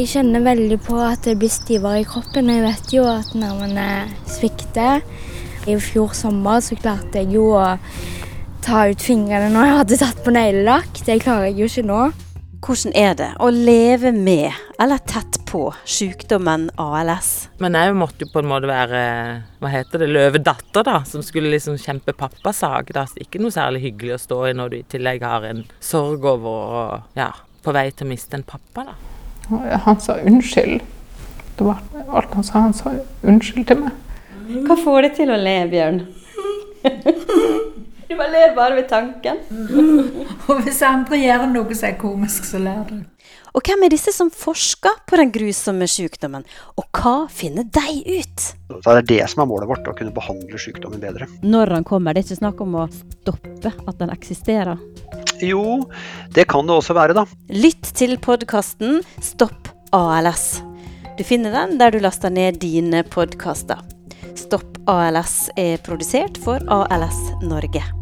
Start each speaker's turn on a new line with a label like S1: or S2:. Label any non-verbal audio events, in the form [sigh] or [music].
S1: Jeg kjenner veldig på at det blir stivere i kroppen. Jeg vet jo at nervene svikter. I fjor sommer så klarte jeg jo å ta ut fingrene når jeg hadde tatt på neglelakk. Det klarer jeg jo ikke nå.
S2: Hvordan er det å leve med eller tett på sykdommen ALS?
S3: Men jeg måtte jo på en måte være hva heter det, løvedatter, da. Som skulle liksom kjempe pappasak. Da. Ikke noe særlig hyggelig å stå i når du i tillegg har en sorg over å ja, på vei til å miste en pappa, da.
S4: Han sa unnskyld. Det var alt han sa. Han sa unnskyld til meg.
S2: Hva får deg til å le, Bjørn? [laughs] Du bare ler bare ved tanken. [laughs]
S5: Og hvis andre gjør noe som er komisk, så ler du.
S2: Og hvem er disse som forsker på den grusomme sykdommen, og hva finner de ut?
S6: Det er det som er målet vårt, å kunne behandle sykdommen bedre.
S7: Når han kommer, det er ikke snakk om å stoppe at den eksisterer.
S6: Jo, det kan det også være, da.
S2: Lytt til podkasten Stopp ALS. Du finner den der du laster ned dine podkaster. Stopp ALS er produsert for ALS Norge.